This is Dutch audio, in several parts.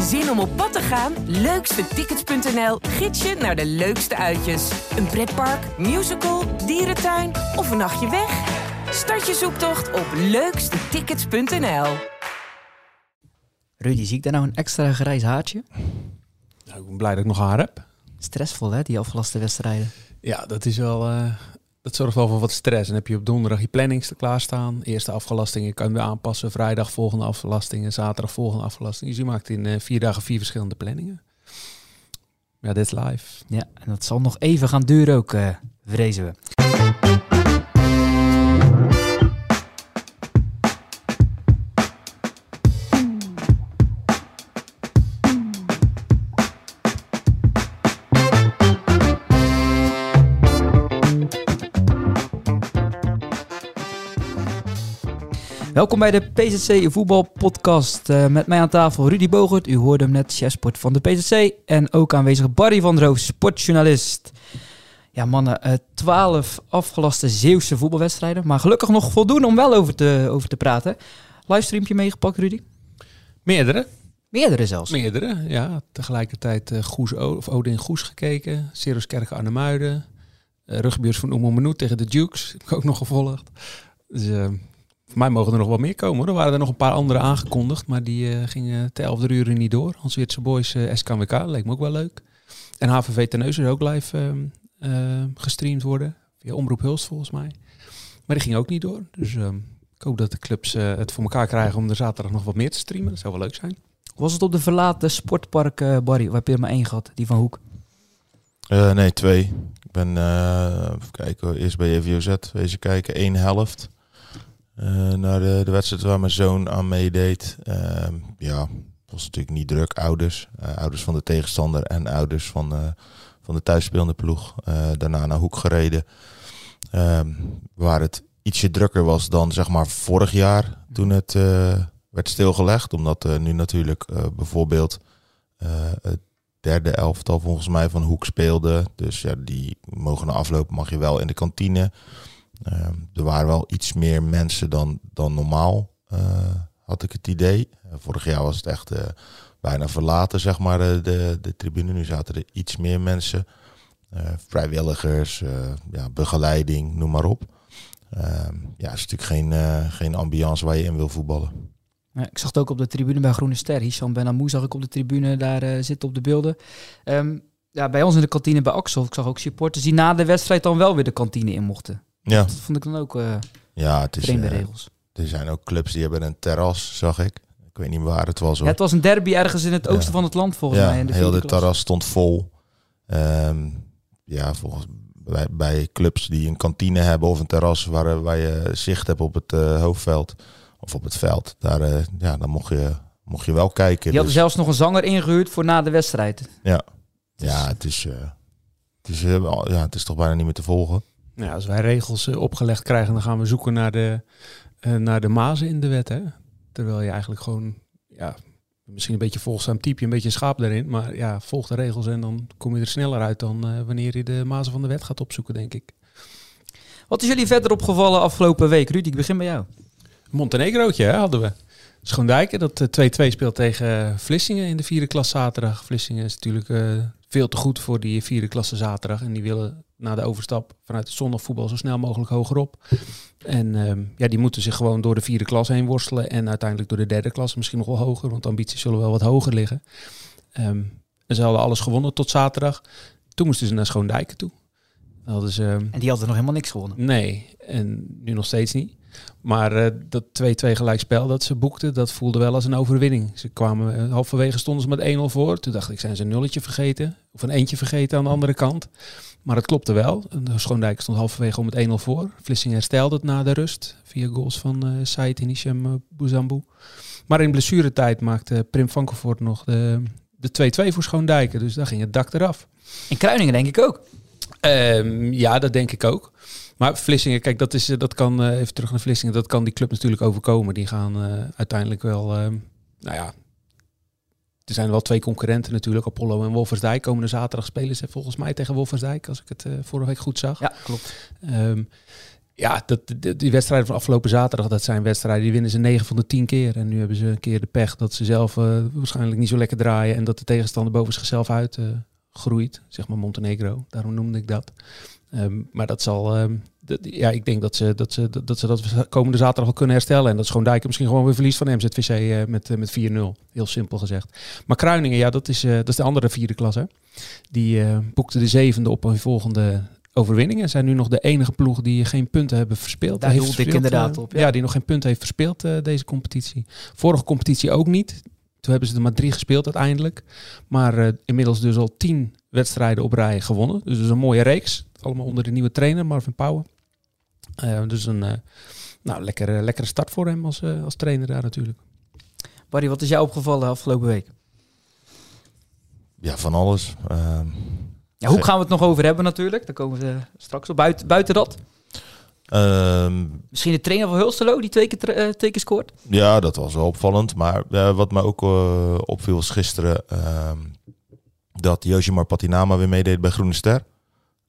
Zin om op pad te gaan? Leukstetickets.nl gids je naar de leukste uitjes. Een pretpark, musical, dierentuin of een nachtje weg? Start je zoektocht op leukstetickets.nl. Rudy, zie ik daar nou een extra grijs haartje? Nou, ik ben blij dat ik nog haar heb. Stressvol hè, die afgelaste wedstrijden. Ja, dat is wel. eh, dat zorgt wel voor wat stress. En heb je op donderdag je planning klaarstaan. Eerste afgelastingen kan je aanpassen. Vrijdag volgende afgelastingen. Zaterdag volgende afgelastingen. Dus je maakt in eh, vier dagen vier verschillende planningen. Ja, dit live. Ja, en dat zal nog even gaan duren ook, eh, vrezen we. Welkom bij de PZC voetbalpodcast. Eh met mij aan tafel Rudy Bogert. U hoorde hem net, chefsport van de PZC. En ook aanwezig Barry van der Roof, sportjournalist. Ja mannen, eh, twaalf afgelaste Zeeuwse voetbalwedstrijden. Maar gelukkig nog voldoende om wel over te, over te praten. Livestreampje meegepakt Rudy? Meerdere. Meerdere zelfs. Meerdere, ja. Tegelijkertijd eh Goes o of Odin Goes gekeken. Seroskerken Arnhemuiden. Uh, rugbyers van Oemo Menu tegen de Dukes. Heb ik ook nog gevolgd. Dus voor mij mogen er nog wel meer komen. Hoor. Er waren er nog een paar andere aangekondigd. Maar die eh, gingen te 11 uur niet door. Hans Witse Boys eh SKWK. Leek me ook wel leuk. En HVV Terneuzen is ook live ehm, eh, gestreamd worden. Via Omroep Hulst volgens mij. Maar die ging ook niet door. Dus ehm, ik hoop dat de clubs eh, het voor elkaar krijgen om er zaterdag nog wat meer te streamen. Dat zou wel leuk zijn. Was het op de verlaten sportpark Barry? Waar heb je er maar één gehad? Die van Hoek. Eh, nee, twee. Ik ben, eh, even kijken, eerst bij EVOZ wezen kijken, één helft. Eh, naar de, de wedstrijd waar mijn zoon aan meedeed. Ehm, ja, was natuurlijk niet druk. Ouders, eh, ouders van de tegenstander en ouders van, eh, van de thuisspelende ploeg. Eh, daarna naar Hoek gereden. Ehm, waar het ietsje drukker was dan zeg maar vorig jaar toen het eh, werd stilgelegd. Omdat nu natuurlijk eh, bijvoorbeeld eh, het derde elftal volgens mij van Hoek speelde. Dus ja, die mogen afloop mag je wel in de kantine. Ehm, er waren wel iets meer mensen dan, dan normaal, eh, had ik het idee. Eh, vorig jaar was het echt eh, bijna verlaten, zeg maar, de, de tribune. Nu zaten er iets meer mensen. Vrijwilligers, ja, begeleiding, noem maar op. Ehm, ja, het is natuurlijk geen, geen ambiance waar je in wil voetballen. Ik zag het ook op de tribune bij Groene Ster. Hisham Benamou zag ik op de tribune daar eh, zitten op de beelden. Ehm, ja, bij ons in de kantine bij Axel. Ik zag ook supporters die na de wedstrijd dan wel weer de kantine in mochten. Ja, Dat vond ik dan ook eh ja het is, vreemde eh, regels. er zijn ook clubs die hebben een terras, zag ik. Ik weet niet waar het was hoor. Ja, het was een derby ergens in het oosten van het land volgens mij. In de heel de klas. terras stond vol. Ehm, ja, volgens bij, bij clubs die een kantine hebben of een terras waar, waar je zicht hebt op het eh, hoofdveld of op het veld, daar, eh, ja, dan mocht je, mocht je wel kijken. Die hadden Dus, zelfs nog een zanger ingehuurd voor na de wedstrijd. ja, ja, het is, eh, het, is, eh, ja, het is toch bijna niet meer te volgen. Nou Ja, als wij regels eh, opgelegd krijgen, dan gaan we zoeken naar de, eh, naar de mazen in de wet. Hè? Terwijl je eigenlijk gewoon, ja, misschien een beetje volgzaam type, een beetje een schaap daarin. Maar ja, volg de regels en dan kom je er sneller uit dan eh, wanneer je de mazen van de wet gaat opzoeken, denk ik. Wat is jullie verder opgevallen afgelopen week? Ruud, ik begin bij jou. Montenegrootje hè, hadden we. Schoondijken, dat eh, 2-2 speelt tegen Vlissingen in de vierde klas zaterdag. Vlissingen is natuurlijk veel te goed voor die vierde klasse zaterdag. En die willen na de overstap vanuit het zondagvoetbal zo snel mogelijk hogerop. En ehm, ja, die moeten zich gewoon door de vierde klas heen worstelen. En uiteindelijk door de derde klas, misschien nog wel hoger. Want de ambities zullen wel wat hoger liggen. Ehm, en ze hadden alles gewonnen tot zaterdag. Toen moesten ze naar Schoondijken toe. Dan ze... ehm, En die hadden nog helemaal niks gewonnen. Nee, en nu nog steeds niet. Maar eh, dat 2-2 gelijkspel dat ze boekten, dat voelde wel als een overwinning. Ze kwamen eh, halverwege stonden ze met 1-0 voor. Toen dacht ik, zijn ze een nulletje vergeten? Of een eentje vergeten aan de andere kant? Maar het klopte wel. De Schoondijk stond halverwege om het 1-0 voor. Vlissingen herstelde het na de rust. Via goals van uh, Said en Hisham uh, Bouzambou. Maar in blessuretijd maakte Prim Vankervoort nog de, de 2-2 voor Schoondijken. Dus daar ging het dak eraf. In Kruiningen denk ik ook. Um, ja, dat denk ik ook. Maar Vlissingen, kijk, dat, is, dat kan, uh, even terug naar Vlissingen, dat kan die club natuurlijk overkomen. Die gaan uh, uiteindelijk wel, uh, nou ja, er zijn wel twee concurrenten natuurlijk, Apollo en Wolversdijk. Komende zaterdag spelen ze volgens mij tegen Wolversdijk, als ik het uh, vorige week goed zag. Ja, klopt. Um, Ja, dat, die, die wedstrijden van afgelopen zaterdag, dat zijn wedstrijden die winnen ze 9 van de 10 keer. En nu hebben ze een keer de pech dat ze zelf eh, waarschijnlijk niet zo lekker draaien en dat de tegenstander boven zichzelf uit eh, groeit. Zeg maar Montenegro, daarom noemde ik dat. Ehm, maar dat zal, ehm, dat- ja, ik denk dat ze dat, ze, dat ze dat komende zaterdag wel kunnen herstellen. En dat Schoondijken misschien gewoon weer verliest van MZVC eh, met, eh, met 4-0. Heel simpel gezegd. Maar Kruiningen, ja, dat is, eh, dat is de andere vierde klas. Hè? Die boekte de zevende op een volgende overwinningen. Zijn nu nog de enige ploeg die geen punten hebben verspeeld. Daar Heeft ik inderdaad op, Ja. ja. die nog geen punten heeft verspeeld deze competitie. Vorige competitie ook niet. Toen hebben ze er maar drie gespeeld uiteindelijk. Maar inmiddels dus al tien wedstrijden op rij gewonnen. Dus dat is een mooie reeks. Allemaal onder de nieuwe trainer Marvin Pauwen. Eh, dus een eh, nou, lekkere, lekkere start voor hem als, eh, als trainer daar natuurlijk. Barry, wat is jou opgevallen afgelopen week? Ja, van alles. Ehm, Ja, hoe gaan we het nog over hebben natuurlijk? Daar komen we straks op. Buiten, buiten dat. ehm, Misschien de trainer van Hulstelo die twee keer, eh, twee keer scoort. Ja, dat was wel opvallend. Maar eh, wat me ook eh, opviel was gisteren ehm, dat Josimar Patinama weer meedeed bij Groene Ster.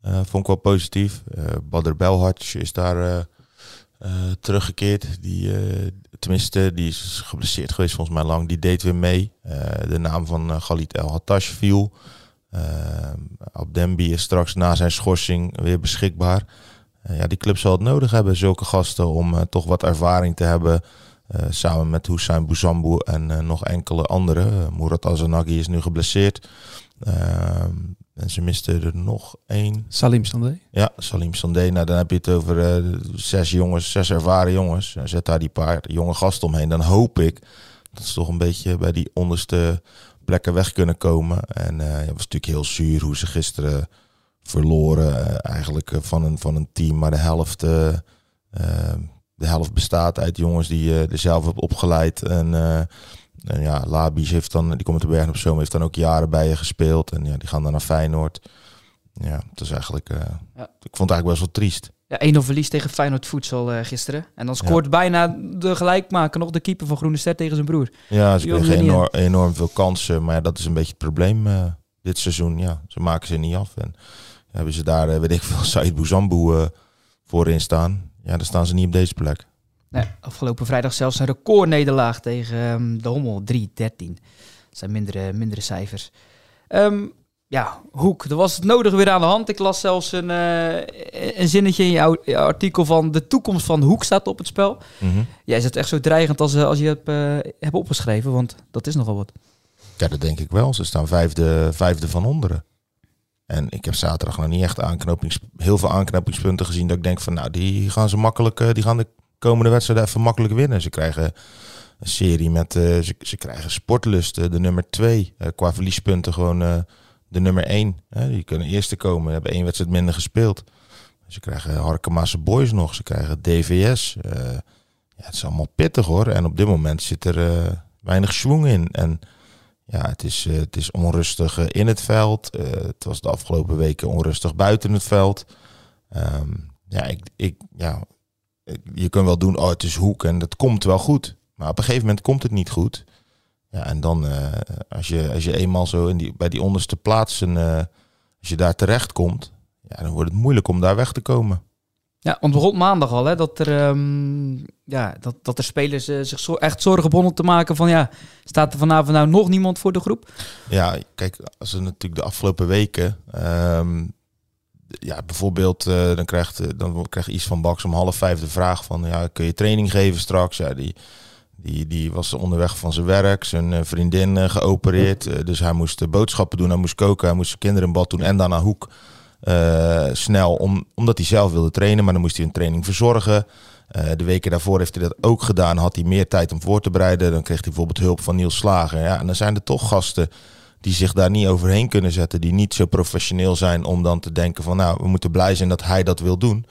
Eh, vond ik wel positief. Eh Badr Belhadj is daar eh, teruggekeerd. Die, tenminste, die is geblesseerd geweest volgens mij lang. Die deed weer mee. De naam van Galit El Hattash viel. Abdembi is straks na zijn schorsing weer beschikbaar. Ja, die club zal het nodig hebben, zulke gasten, om toch wat ervaring te hebben. Samen met Hussein Bouzambou en nog enkele anderen. Uh, Murat Azanagi is nu geblesseerd. En ze misten er nog één. Salim Sandé. Ja, Salim Sandé. Nou, dan heb je het over eh, zes jongens, zes ervaren jongens. En zet daar die paar jonge gasten omheen. Dan hoop ik dat ze toch een beetje bij die onderste plekken weg kunnen komen. En het was natuurlijk heel zuur hoe ze gisteren verloren. eh, eigenlijk van, een, van een team, maar de helft, de helft bestaat uit jongens die je er zelf hebt opgeleid. En, en ja, Labies heeft dan, die komt uit de Bergen op Zoom, heeft dan ook jaren bij je gespeeld. En ja, die gaan dan naar Feyenoord. Ja, het is eigenlijk, eh, Ja. ik vond het eigenlijk best wel triest. Ja, 1-0 verlies tegen Feyenoord Voedsel eh, gisteren. En dan scoort bijna de gelijkmaker nog de keeper van Groene Ster tegen zijn broer. Ja, ze kregen enorm, enorm veel kansen. Maar ja, dat is een beetje het probleem eh, dit seizoen. Ja, ze maken ze niet af. En hebben ze daar, weet ik veel, Said Bouzambou voorin staan. Ja, dan staan ze niet op deze plek. Afgelopen vrijdag zelfs een recordnederlaag tegen ehm, de Hommel. 3-13. Dat zijn mindere, mindere cijfers. Ehm, ja, Hoek, er was het nodig weer aan de hand. Ik las zelfs een, eh, een zinnetje in jouw artikel van... de toekomst van Hoek staat op het spel. Mhm. Jij zit echt zo dreigend als, eh, als je hebt, eh, hebt opgeschreven, want dat is nogal wat. Ja, dat denk ik wel. Ze staan vijfde, vijfde van onderen. En ik heb zaterdag nog niet echt aanknopings, heel veel aanknopingspunten gezien. Dat ik denk van, nou, die gaan ze makkelijk, die gaan de komende wedstrijd even makkelijk winnen. Ze krijgen een serie met, eh, ze, ze krijgen sportlusten, de nummer twee. eh, qua verliespunten gewoon eh, de nummer één. Hè. Die kunnen eerste komen, hebben één wedstrijd minder gespeeld. Ze krijgen Harkemaase Boys nog, ze krijgen DVS. ja, het is allemaal pittig hoor. En op dit moment zit er weinig schwung in. En ja, het is, het is onrustig in het veld. Het was de afgelopen weken onrustig buiten het veld. Ehm, ja, ik, ik, ja, je kunt wel doen, oh, het is hoek en dat komt wel goed. Maar op een gegeven moment komt het niet goed. Ja, en dan, eh, als, je, als je eenmaal zo in die, bij die onderste plaatsen, eh, als je daar terecht komt, ja, dan wordt het moeilijk om daar weg te komen. Ja, want begon maandag al, hè, dat er, ehm, ja, dat, dat er spelers eh, zich zo echt zorgen begonnen te maken van, ja, staat er vanavond nou nog niemand voor de groep? Ja, kijk, als we natuurlijk de afgelopen weken. ehm, ja, bijvoorbeeld, eh, dan, krijgt, eh, dan krijgt iets van Baks om half vijf de vraag van... Ja, kun je training geven straks? Ja, die, die, die was onderweg van zijn werk, zijn eh, vriendin geopereerd. dus hij moest boodschappen doen, hij moest koken, hij moest zijn kinderen in bad doen en dan naar Hoek. snel, om, omdat hij zelf wilde trainen, maar dan moest hij een training verzorgen. Eh, de weken daarvoor heeft hij dat ook gedaan. Had hij meer tijd om voor te bereiden. Dan kreeg hij bijvoorbeeld hulp van Niels Slager. Ja, en dan zijn er toch gasten die zich daar niet overheen kunnen zetten. Die niet zo professioneel zijn om dan te denken van... nou, we moeten blij zijn dat hij dat wil doen.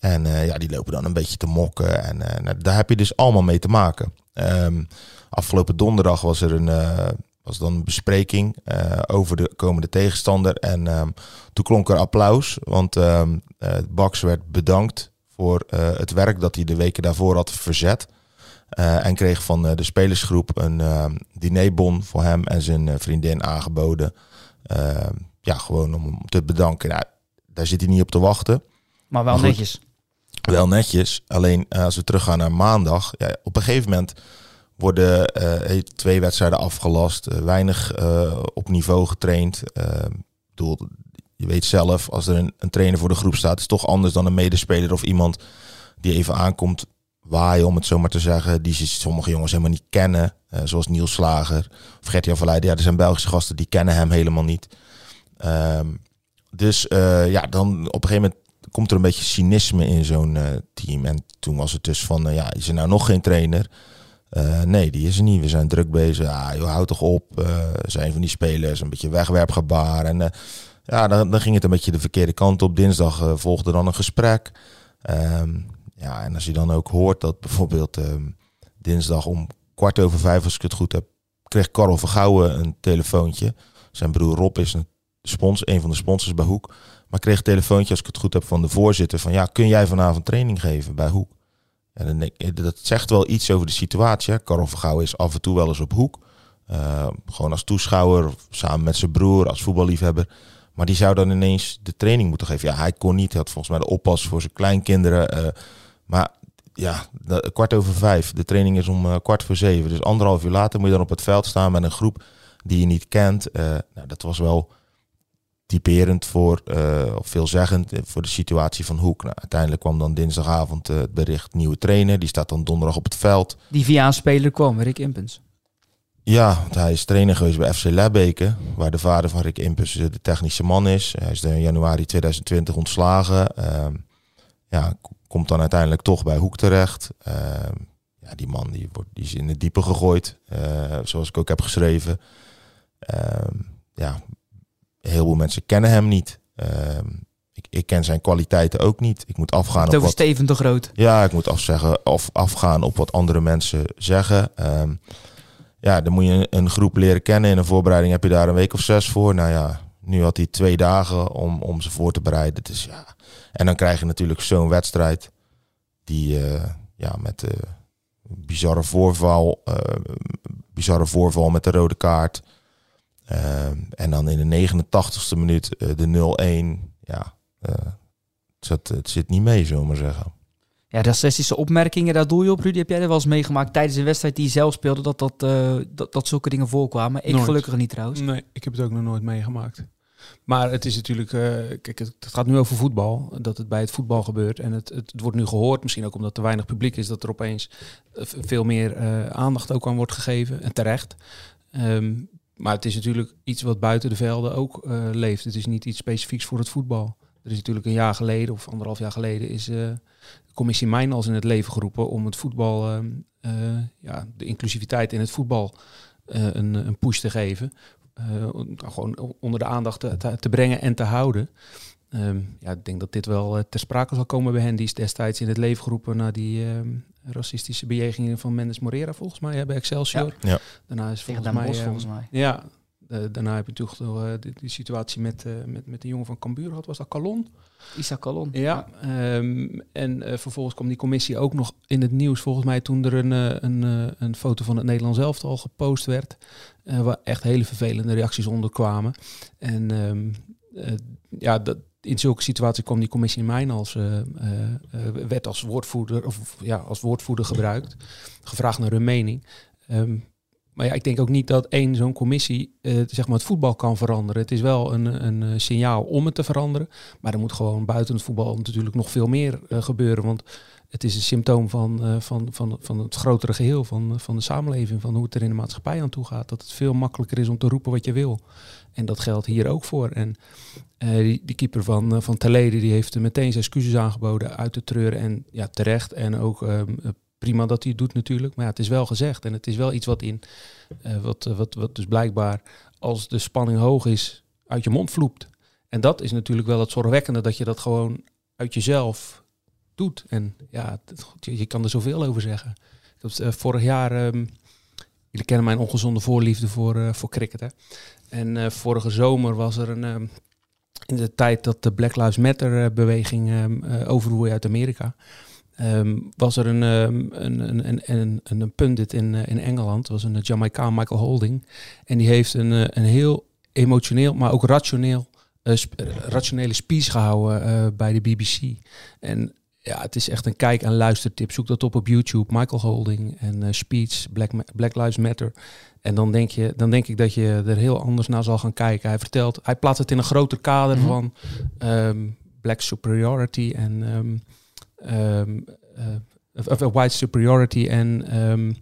En eh, ja, die lopen dan een beetje te mokken. En eh, nou, daar heb je dus allemaal mee te maken. Ehm, afgelopen donderdag was er een... eh, was dan een bespreking over de komende tegenstander. En ehm, toen klonk er applaus. Want eh, Bax werd bedankt voor het werk dat hij de weken daarvoor had verzet. Eh, en kreeg van eh, de spelersgroep een eh, dinerbon voor hem en zijn vriendin aangeboden. Ja, gewoon om hem te bedanken. Nou, daar zit hij niet op te wachten. Maar wel Maar goed. netjes. wel netjes. Alleen als we teruggaan naar maandag, ja, op een gegeven moment worden twee wedstrijden afgelast, weinig op niveau getraind. Bedoel, je weet zelf, als er een, een trainer voor de groep staat, is het toch anders dan een medespeler of iemand die even aankomt waaien, om het zo maar te zeggen, die sommige jongens helemaal niet kennen. Eh, zoals Niels Slager of van Leiden. Ja, er zijn Belgische gasten die kennen hem helemaal niet. Ehm, dus eh, ja, dan op een gegeven moment komt er een beetje cynisme in zo'n eh, team. En toen was het dus van, ja, is er nou nog geen trainer? Nee, die is er niet. We zijn druk bezig. Ja, joh, houd toch op. Zijn van die spelers, een beetje wegwerpgebaar. En ja, dan, ging het een beetje de verkeerde kant op. Dinsdag volgde dan een gesprek. Ehm, ja, en als je dan ook hoort dat bijvoorbeeld ehm, dinsdag om kwart over vijf, als ik het goed heb, kreeg Karel Vergouwen een telefoontje. Zijn broer Rob is een, spons, een van de sponsors bij Hoek. Maar kreeg een telefoontje, als ik het goed heb, van de voorzitter. Van ja, kun jij vanavond training geven bij Hoek? En dat zegt wel iets over de situatie. Hè. Karel Vergouwen is af en toe wel eens op Hoek. Eh, gewoon als toeschouwer, samen met zijn broer, als voetballiefhebber. Maar die zou dan ineens de training moeten geven. Ja, hij kon niet. Hij had volgens mij de oppas voor zijn kleinkinderen. eh, maar ja, de- kwart over vijf. De training is om eh, kwart voor zeven. Dus anderhalf uur later moet je dan op het veld staan met een groep die je niet kent. Eh, nou, dat was wel typerend voor, eh, of veelzeggend voor de situatie van Hoek. Nou, uiteindelijk kwam dan dinsdagavond het bericht nieuwe trainer. Die staat dan donderdag op het veld. Die via een speler kwam, Rick Impens. Ja, want hij is trainer geweest bij FC Lebbeke, waar de vader van Rick eh, de technische man is. Hij is in januari 2020 ontslagen. Ehm, ja, komt dan uiteindelijk toch bij Hoek terecht. Ehm, ja, die man die, wordt, die is in het diepe gegooid, eh, zoals ik ook heb geschreven. Ehm, ja, heel veel mensen kennen hem niet. Ehm, ik, ik ken zijn kwaliteiten ook niet. Ik moet afgaan Het op wat... Steven de Groot. Ja, ik moet afzeggen of afgaan op wat andere mensen zeggen. Ja, dan moet je een, een groep leren kennen. In een voorbereiding heb je daar een week of zes voor. Nou ja, nu had hij twee dagen om, om ze voor te bereiden. Dus ja. En dan krijg je natuurlijk zo'n wedstrijd die eh, ja, met de bizarre voorval, eh, bizarre voorval met de rode kaart. Ehm, en dan in de 89ste minuut eh, de 0-1. Ja, eh, het, zit, het zit niet mee, zullen we maar zeggen. Ja, racistische opmerkingen, daar doel je op, Rudy. Heb jij er wel eens meegemaakt tijdens een wedstrijd die je zelf speelde, dat, dat, eh, dat, dat zulke dingen voorkwamen? Ik Nooit. gelukkig niet trouwens. Nee, ik heb het ook nog nooit meegemaakt. Maar het is natuurlijk, eh, kijk, het, gaat nu over voetbal, dat het bij het voetbal gebeurt. En het, het, wordt nu gehoord, misschien ook omdat er weinig publiek is, dat er opeens eh, veel meer eh, aandacht ook aan wordt gegeven. En terecht. Ehm, maar het is natuurlijk iets wat buiten de velden ook leeft. Het is niet iets specifieks voor het voetbal. Er is natuurlijk een jaar geleden, of anderhalf jaar geleden, is de commissie Mijnals in het leven geroepen om het voetbal, ehm, eh, ja, de inclusiviteit in het voetbal een, een push te geven. Eh, om- gewoon onder de aandacht te, te, brengen en te houden. Ehm, ja, ik denk dat dit wel eh, ter sprake zal komen bij hen. Die is destijds in het leven geroepen na die ehm, racistische bejegingen van Mendes Morera, volgens mij, hè, bij Excelsior. Ja. Ja. Daarna is volgens mij... Ehm, volgens mij. Ja, daarna heb je toch uh, die, die situatie met, eh, met, met de jongen van Cambuur gehad. Was dat Calon? Isaac Calon. Ja, ehm, en eh, vervolgens kwam die commissie ook nog in het nieuws, volgens mij, toen er een, eh, een, eh, een foto van het Nederlands elftal gepost werd, eh, waar echt hele vervelende reacties onder kwamen. En ehm, eh, ja, dat, in zulke situaties kwam die commissie in mijn als eh, eh, eh, werd als woordvoerder of ja, als woordvoerder gebruikt, gevraagd naar hun mening. Ehm, maar ja, ik denk ook niet dat één zo'n commissie eh, zeg maar het voetbal kan veranderen. Het is wel een, een eh, signaal om het te veranderen. Maar er moet gewoon buiten het voetbal natuurlijk nog veel meer eh, gebeuren. Want het is een symptoom van, van, van, van het grotere geheel van, van de samenleving. Van hoe het er in de maatschappij aan toe gaat. Dat het veel makkelijker is om te roepen wat je wil. En dat geldt hier ook voor. En die, keeper van, van Telede die heeft meteen zijn excuses aangeboden uit te treuren. En ja, terecht. En ook um, prima dat hij het doet natuurlijk. Maar ja, het is wel gezegd. En het is wel iets wat in, uh, wat, wat, wat dus blijkbaar als de spanning hoog is, uit je mond vloept. En dat is natuurlijk wel het zorgwekkende, dat je dat gewoon uit jezelf doet. En ja, je, kan er zoveel over zeggen. Uh, vorig jaar, um, jullie kennen mijn ongezonde voorliefde voor, voor cricket. Hè? En vorige zomer was er een, um, in de tijd dat de Black Lives Matter beweging um, uit Amerika. Um, was er een, um, een, een, een, een, een pundit in, uh, in Engeland, was een Jamaicaan, Michael Holding. En die heeft een, uh, een heel emotioneel, maar ook rationeel, uh, sp rationele speech gehouden bij de BBC. En Ja, het is echt een kijk- en luistertip. Zoek dat op op YouTube. Michael Holding en Speech, Black, Black Lives Matter. En dan denk, je, dan denk ik dat je er heel anders naar zal gaan kijken. Hij vertelt, hij plaatst het in een groter kader mhm. van um, black superiority en um, uh, white superiority en um,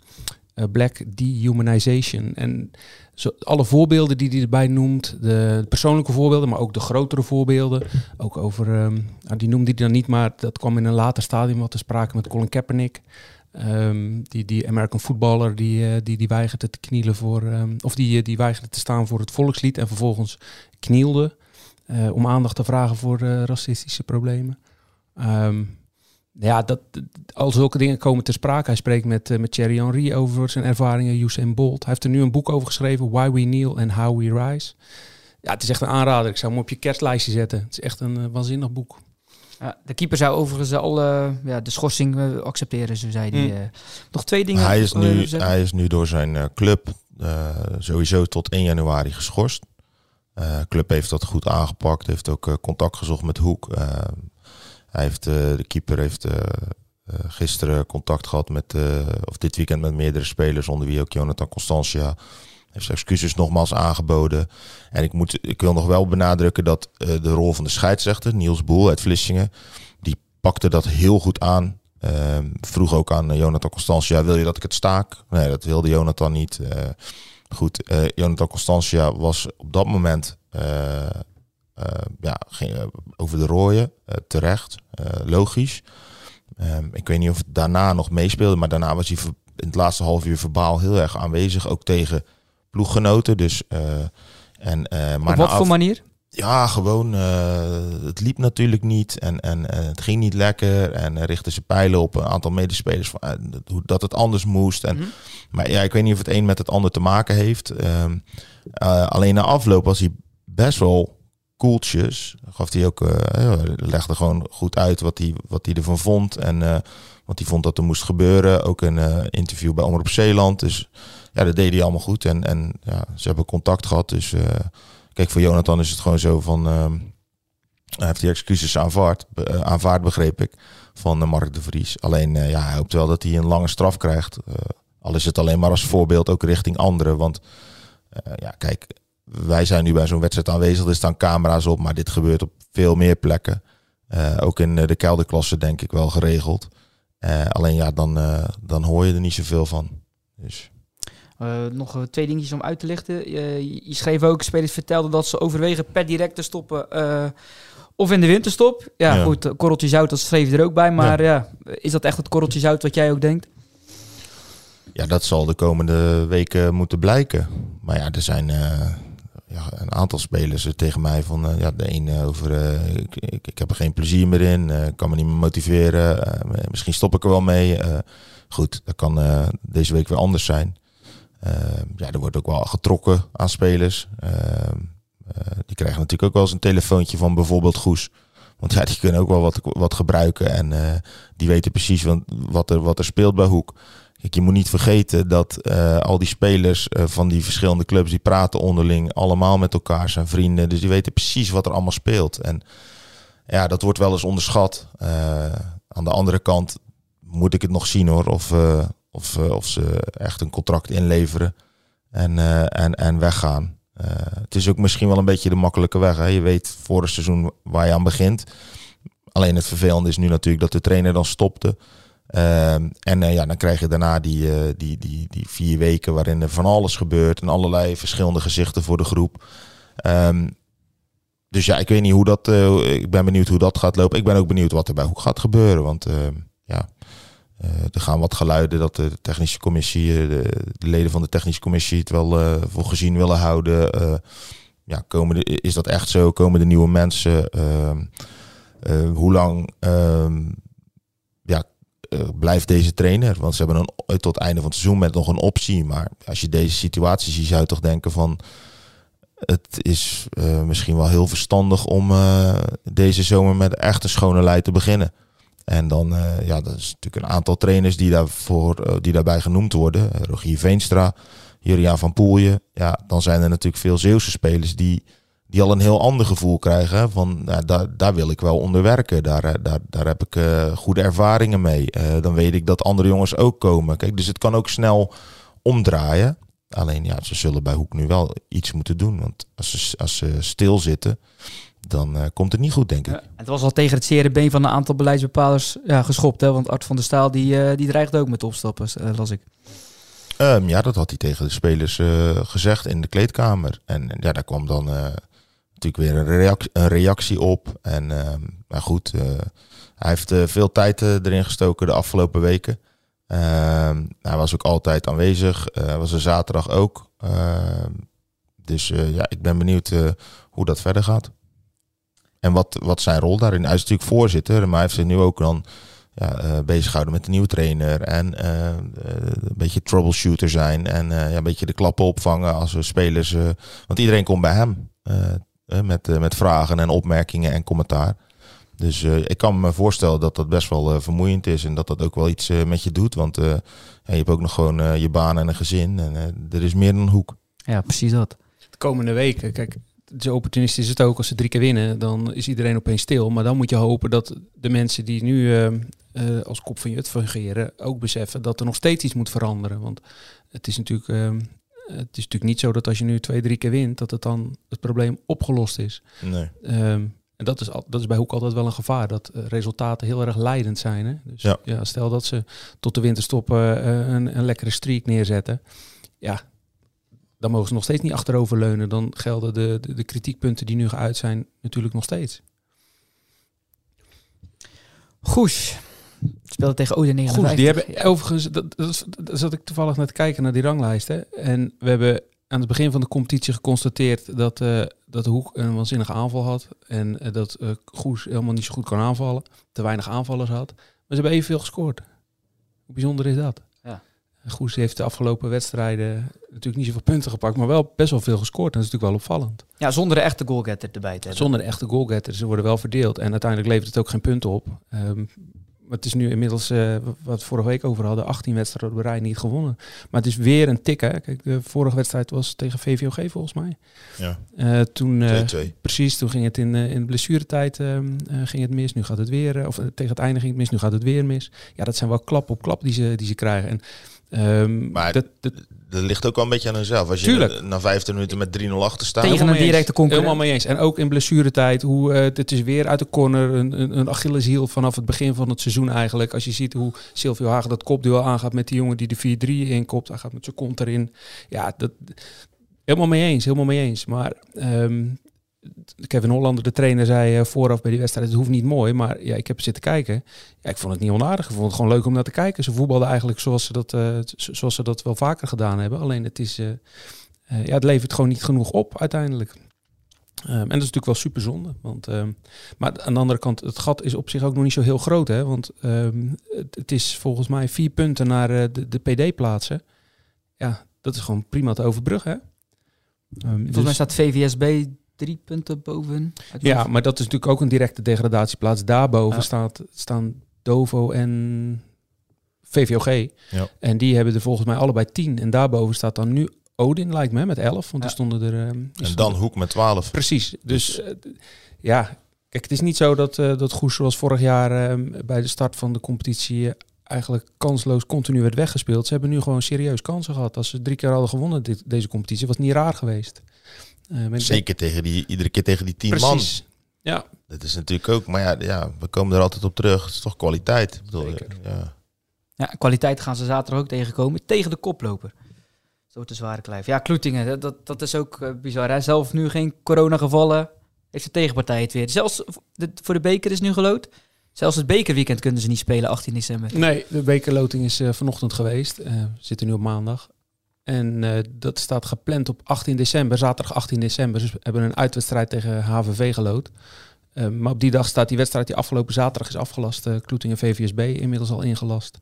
black dehumanization. En zo, alle voorbeelden die hij erbij noemt, de persoonlijke voorbeelden, maar ook de grotere voorbeelden. Ook over, um, die noemde hij dan niet, maar dat kwam in een later stadium wat te sprake met Colin Kaepernick. Die, die American voetballer die, uh, die, die weigerde te knielen voor, of die, die weigerde te staan voor het volkslied en vervolgens knielde om aandacht te vragen voor racistische problemen. Ja, dat, al zulke dingen komen ter sprake. Hij spreekt met, uh, met Thierry Henry over zijn ervaringen, Usain Bolt. Hij heeft er nu een boek over geschreven, Why We Kneel and How We Rise. Ja, het is echt een aanrader. Ik zou hem op je kerstlijstje zetten. Het is echt een uh, waanzinnig boek. Ja, de keeper zou overigens al uh, ja, de schorsing accepteren, zo zei hij. Mm. nog twee dingen. Hij is, nu, hij is nu door zijn club sowieso tot 1 januari geschorst. De club heeft dat goed aangepakt, heeft ook contact gezocht met Hoek. Hij heeft, uh, de keeper heeft uh, gisteren contact gehad met, of dit weekend met meerdere spelers, onder wie ook Jonathan Constantia. Heeft zijn excuses nogmaals aangeboden. En ik, moet, ik wil nog wel benadrukken dat de rol van de scheidsrechter, Niels Boel uit Vlissingen, die pakte dat heel goed aan. Ehm, vroeg ook aan Jonathan Constantia, wil je dat ik het staak? Nee, dat wilde Jonathan niet. goed, Jonathan Constantia was op dat moment ja, ging over de rooien, uh, terecht, logisch. Um, ik weet niet of het daarna nog meespeelde, maar daarna was hij in het laatste half uur verbaal heel erg aanwezig, ook tegen ploeggenoten. Dus, en, maar Op wat voor manier? Ja, gewoon, het liep natuurlijk niet en, en het ging niet lekker. En richtte ze pijlen op een aantal medespelers van, dat het anders moest. En, mm -hmm. Maar ja, ik weet niet of het een met het ander te maken heeft. Um, alleen na afloop was hij best wel koeltjes. Gaf hij ook, uh, legde gewoon goed uit wat hij, wat hij ervan vond. En uh, wat hij vond dat er moest gebeuren. Ook een interview bij Omroep Zeeland. Dus ja, dat deed hij allemaal goed. En, en ja, ze hebben contact gehad. Dus kijk, voor Jonathan is het gewoon zo van... hij heeft die excuses aanvaard, aanvaard begreep ik, van Mark de Vries. Alleen, ja, hij hoopt wel dat hij een lange straf krijgt. al is het alleen maar als voorbeeld ook richting anderen. Want ja, kijk, wij zijn nu bij zo'n wedstrijd aanwezig. Er staan camera's op, maar dit gebeurt op veel meer plekken. Uh, ook in de kelderklasse denk ik wel geregeld. Uh, alleen ja, dan, uh, dan hoor je er niet zoveel van. Dus. nog twee dingetjes om uit te lichten. je schreef ook, spelers vertelden dat ze overwegen per direct te stoppen of in de winterstop. Ja, ja. goed, korreltje zout, dat schreef je er ook bij. Maar ja. ja. is dat echt het korreltje zout wat jij ook denkt? Ja, dat zal de komende weken moeten blijken. Maar ja, er zijn ja, een aantal spelers tegen mij van uh, ja, de een over uh, ik, ik, ik, heb er geen plezier meer in, uh, kan me niet meer motiveren, misschien stop ik er wel mee. goed, dat kan deze week weer anders zijn. ja, er wordt ook wel getrokken aan spelers. die krijgen natuurlijk ook wel eens een telefoontje van bijvoorbeeld Goes. Want ja, die kunnen ook wel wat, wat gebruiken en die weten precies wat, er, wat er speelt bij Hoek. Kijk, je moet niet vergeten dat uh, al die spelers uh, van die verschillende clubs, die praten onderling allemaal met elkaar, zijn vrienden. Dus die weten precies wat er allemaal speelt. En ja, dat wordt wel eens onderschat. Uh, aan de andere kant moet ik het nog zien hoor, of, of, of ze echt een contract inleveren en, en, en weggaan. het is ook misschien wel een beetje de makkelijke weg. Hè? Je weet voor het seizoen waar je aan begint. Alleen het vervelende is nu natuurlijk dat de trainer dan stopte. Um, en uh, ja, dan krijg je daarna die, uh, die, die, die vier weken waarin er van alles gebeurt en allerlei verschillende gezichten voor de groep. Um, dus ja, ik weet niet hoe dat. Uh, ik ben benieuwd hoe dat gaat lopen. Ik ben ook benieuwd wat er bij Hoek gaat gebeuren. Want ehm, ja, er gaan wat geluiden dat de technische commissie, de, de, leden van de technische commissie het wel voor gezien willen houden. ja, komen is dat echt zo? Komen de nieuwe mensen? hoe lang ja, uh, blijft deze trainer. Want ze hebben een, eh, tot het einde van het seizoen met nog een optie. Maar als je deze situatie ziet, zou je toch denken van... Het is uh, misschien wel heel verstandig om deze zomer met echt een schone lei te beginnen. En dan, ja, dat is natuurlijk een aantal trainers die, daarvoor, die daarbij genoemd worden. Rogier Veenstra, Juriaan van Poelje. Ja, dan zijn er natuurlijk veel Zeeuwse spelers die die al een heel ander gevoel krijgen. Van nou, daar, daar wil ik wel onder werken. Daar, eh, daar, daar heb ik eh, goede ervaringen mee. Eh, dan weet ik dat andere jongens ook komen. Kijk, dus het kan ook snel omdraaien. Alleen ja, ze zullen bij Hoek nu wel iets moeten doen. Want als ze, als ze stilzitten, dan komt het niet goed, denk ik. Ja, het was al tegen het zere been van een aantal beleidsbepalers ja, geschopt. Hè? Want Art van der Staal die, die dreigt ook met opstappen, las ik. Ehm, ja, dat had hij tegen de spelers gezegd in de kleedkamer. En ja, daar kwam dan natuurlijk weer een reactie, een reactie op. En ehm, maar goed, eh, hij heeft eh, veel tijd eh, erin gestoken de afgelopen weken. Ehm, hij was ook altijd aanwezig. Was er zaterdag ook. Ehm, dus ja, ik ben benieuwd hoe dat verder gaat. En wat, wat zijn rol daarin? Hij is natuurlijk voorzitter, maar hij heeft zich nu ook dan ja, eh, bezig gehouden met de nieuwe trainer. En een beetje troubleshooter zijn. En ja, een beetje de klappen opvangen als we spelers. want iedereen komt bij hem met, eh, met vragen en opmerkingen en commentaar. Dus eh, ik kan me voorstellen dat dat best wel eh, vermoeiend is. En dat dat ook wel iets met je doet. Want eh, ja, je hebt ook nog gewoon je baan en een gezin. En er is meer dan een hoek. Ja, precies dat. De komende weken, kijk, zo opportunistisch is het ook. Als ze drie keer winnen, dan is iedereen opeens stil. Maar dan moet je hopen dat de mensen die nu als kop van Jut fungeren, ook beseffen dat er nog steeds iets moet veranderen. Want het is natuurlijk, eh, het is natuurlijk niet zo dat als je nu twee, drie keer wint, dat het dan het probleem opgelost is. Nee. Ehm, en dat is, al, dat is bij Hoek altijd wel een gevaar, dat eh, resultaten heel erg leidend zijn. Hè? Dus Ja. ja. stel dat ze tot de winterstop eh, een, een lekkere streak neerzetten. Ja, dan mogen ze nog steeds niet achteroverleunen. Dan gelden de, de, de kritiekpunten die nu geuit zijn natuurlijk nog steeds. Goes. Speelde tegen Ode 59. Goed, die hebben overigens, dat, dat, dat zat ik toevallig net te kijken naar die ranglijst. Hè? En we hebben aan het begin van de competitie geconstateerd dat, eh dat de Hoek een waanzinnige aanval had. En eh, dat eh Goes helemaal niet zo goed kon aanvallen. Te weinig aanvallers had. Maar ze hebben evenveel gescoord. Hoe bijzonder is dat? Ja. Goes heeft de afgelopen wedstrijden natuurlijk niet zoveel punten gepakt, maar wel best wel veel gescoord. En dat is natuurlijk wel opvallend. Ja, zonder de echte goalgetter erbij te hebben. Zonder de echte goalgetters. Ze worden wel verdeeld. En uiteindelijk levert het ook geen punten op. Ehm, maar het is nu inmiddels, eh, wat we vorige week over hadden, 18 wedstrijden op de rij niet gewonnen. Maar het is weer een tik. Hè? Kijk, de vorige wedstrijd was tegen VVOG volgens mij. Ja, Eh, toen, 2-2. precies, toen ging het in, in de blessuretijd ehm, eh, ging het mis. Nu gaat het weer, of tegen het einde ging het mis, nu gaat het weer mis. Ja, dat zijn wel klap op klap die ze, die ze krijgen. En, ehm, Maar dat, dat, Dat ligt ook wel een beetje aan hunzelf. Als je Tuurlijk. na, na 15 minuten met 3-0 achter staat. Tegen Helemaal een mee directe eens. concurrent. Helemaal mee eens. En ook in blessuretijd. Hoe, eh, het is weer uit de corner een, een, een Achilleshiel vanaf het begin van het seizoen eigenlijk. Als je ziet hoe Silvio Hagen dat kopduel aangaat met die jongen die de 4-3 inkopt. Hij gaat met zijn kont erin. Ja, dat, helemaal mee eens. Helemaal mee eens. Maar ehm, Kevin Hollander, de trainer, zei eh, vooraf bij die wedstrijd... het hoeft niet mooi, maar ja, ik heb zitten kijken. Ja, ik vond het niet onaardig. Ik vond het gewoon leuk om naar te kijken. Ze voetbalden eigenlijk zoals ze dat, eh, zo- zoals ze dat wel vaker gedaan hebben. Alleen het is... eh, ja, het levert gewoon niet genoeg op uiteindelijk. Ehm, en dat is natuurlijk wel super zonde. Want, ehm, maar aan de andere kant, het gat is op zich ook nog niet zo heel groot. Hè? Want ehm, het, het is volgens mij vier punten naar de, de PD-plaatsen. Ja, dat is gewoon prima te overbruggen. Hè? Volgens dus- mij staat VVSB drie punten boven. ja, maar dat is natuurlijk ook een directe degradatieplaats. Daarboven Ja. staat, staan Dovo en VVOG. Ja. En die hebben er volgens mij allebei tien. En daarboven staat dan nu Odin, lijkt me, met elf. Want Ja. er stonden er... ehm, die En stonden- dan Hoek met 12. Precies. Dus eh, d- ja, kijk, het is niet zo dat, eh dat Goes zoals vorig jaar eh, bij de start van de competitie eh, eigenlijk kansloos continu werd weggespeeld. Ze hebben nu gewoon serieus kansen gehad. Als ze drie keer hadden gewonnen dit, deze competitie, was het niet raar geweest. Eh, Zeker tegen die, iedere keer tegen die 10 man. Precies. Ja, Dat is natuurlijk ook, maar ja, ja, we komen er altijd op terug. Het is toch kwaliteit. Ik bedoel, Zeker. Ja. Ja, kwaliteit gaan ze zaterdag ook tegenkomen. Tegen de koploper. Zo de zware klijf. Ja, Kloetingen, dat, dat, dat is ook eh, bizar. Hè? Zelf nu geen coronagevallen. Heeft de tegenpartij het weer. Zelfs de, voor de beker is nu gelood. Zelfs het bekerweekend kunnen ze niet spelen, 18 december. nee, de bekerloting is eh, vanochtend geweest. Eh, we zitten nu op maandag. En eh, dat staat gepland op 18 december, zaterdag 18 december. Dus we hebben een uitwedstrijd tegen HVV gelood. Eh, maar op die dag staat die wedstrijd die afgelopen zaterdag is afgelast. eh Kloetingen VVSB inmiddels al ingelast.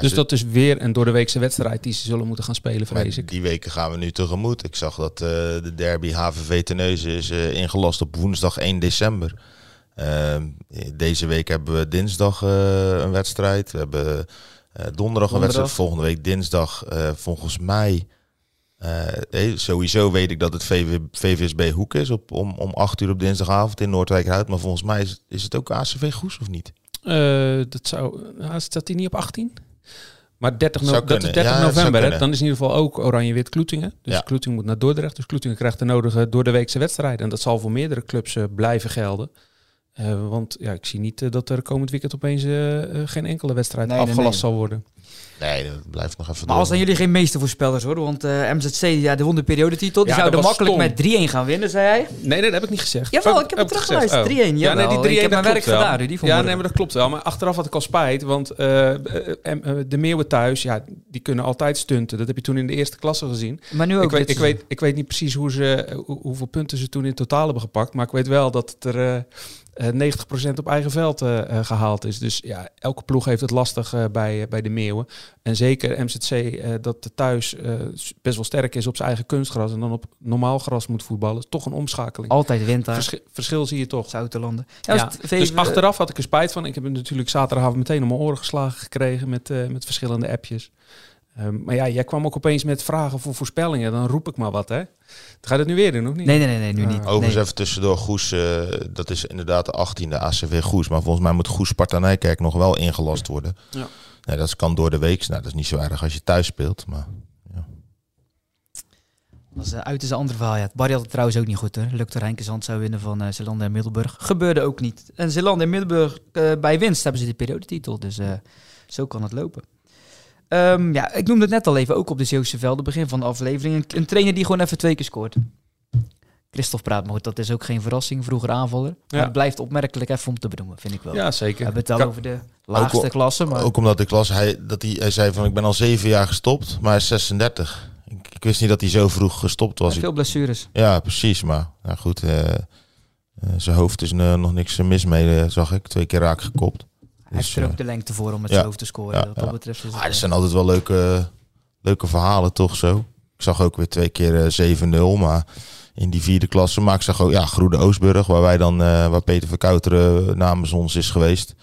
Dus ze- dat is weer een door de weekse wedstrijd die ze zullen moeten gaan spelen, vrees ik. die weken gaan we nu tegemoet. Ik zag dat de derby HVV Terneuzen is ingelast op woensdag 1 december. Ehm, deze week hebben we dinsdag een wedstrijd. We hebben eh, donderdag een Donderdag. wedstrijd. Volgende week dinsdag eh, volgens mij Eh, sowieso weet ik dat het VV, VVSB Hoek is op, om, om 8 uur op dinsdagavond in Noordwijkerhout. Maar volgens mij is, is het ook ACV Goes of niet? Dat zou, nou, staat hij niet op 18? Maar 30, no- Zou dat is 30 Ja, dat zou november. Hè? Dan is in ieder geval ook Oranje-Wit Kloetingen. Dus Ja. Kloetingen moet naar Dordrecht. Dus Kloetingen krijgt de nodige door de weekse wedstrijden. En dat zal voor meerdere clubs blijven gelden. Eh, want ja, ik zie niet eh, dat er komend weekend opeens eh, geen enkele wedstrijd Nee, afgelast nee. zal worden. Nee, dat blijft nog even Maar als dan jullie geen meestervoorspellers hoor, want eh, MZC ja, de won de periodetitel. Die Ja, zouden makkelijk stom. met 3-1 gaan winnen, zei hij. Nee, nee, dat heb ik niet gezegd. Jawel, Heb- ik heb het teruggeluisterd. gezegd? 3-1, Oh. Ja, nee, die jawel. 3-1 Ik heb mijn werk wel. gedaan, Rudy, Ja, nee, maar dat klopt wel. Maar achteraf had ik al spijt, want de Meeuwen thuis, ja, die kunnen altijd stunten. Dat heb je toen in de eerste klasse gezien. Maar nu ook Ik weet, ik, weet, ik weet niet precies hoe ze, hoe- hoeveel punten ze toen in totaal hebben gepakt. Maar ik weet wel dat het er 90% op eigen veld eh, eh, gehaald is. Dus ja, elke ploeg heeft het lastig eh, bij, bij de Meeuwen. En zeker MZC, eh, dat thuis eh, best wel sterk is op zijn eigen kunstgras. En dan op normaal gras moet voetballen. is toch een omschakeling. Altijd wint daar. Verschil, verschil zie je toch. Zoutelanden. Ja, Ja, dus achteraf had ik er spijt van. Ik heb hem natuurlijk zaterdagavond meteen om mijn oren geslagen gekregen met, eh, met verschillende appjes. Ehm, maar ja, jij kwam ook opeens met vragen voor voorspellingen. Dan roep ik maar wat, hè? Ga je dat nu weer doen, of niet? Nee, nee, nee, nee nu Ah. niet. Overigens Nee. even tussendoor, Goes, eh, dat is inderdaad de 18e ACV Goes. Maar volgens mij moet Goes Sparta Nijkerk nog wel ingelast worden. Ja. Nee, dat kan door de week. Nou, dat is niet zo erg als je thuis speelt. Maar Dat is, eh, uit is een ander verhaal. Ja. Barry had het trouwens ook niet goed hoor. Lukte Rijnkenzand zou winnen van uh, Zeeland en Middelburg. Gebeurde ook niet. En Zeeland en Middelburg eh, bij winst hebben ze de periodetitel. Dus eh, zo kan het lopen. Ehm, ja, ik noemde het net al even, ook op de Zeeuwse velden, begin van de aflevering. Een, een trainer die gewoon even twee keer scoort. Christophe praat, maar goed, dat is ook geen verrassing. Vroeger aanvaller. Maar Ja. het blijft opmerkelijk even om te benoemen, vind ik wel. Ja, We zeker. hebben het al over de laagste klasse, maar Ook omdat ik las, hij, dat hij, hij zei van ik ben al zeven jaar gestopt, maar hij is 36. Ik, ik wist niet dat hij zo vroeg gestopt was. veel blessures. Ja, precies. Maar nou goed, eh, eh, zijn hoofd is eh, nog niks mis mee, zag ik. Twee keer raak gekopt. Heeft Dus, er eh, ook de lengte voor om zijn hoofd te scoren. Wat ja. dat betreft is het, Ah, er eh, zijn altijd wel leuke, leuke verhalen, toch zo. Ik zag ook weer twee keer eh, 7-0, maar in die vierde klasse. Maar ik zag ook, ja, Groene Oostburg, waar wij dan, eh, waar Peter Verkouteren namens ons is geweest.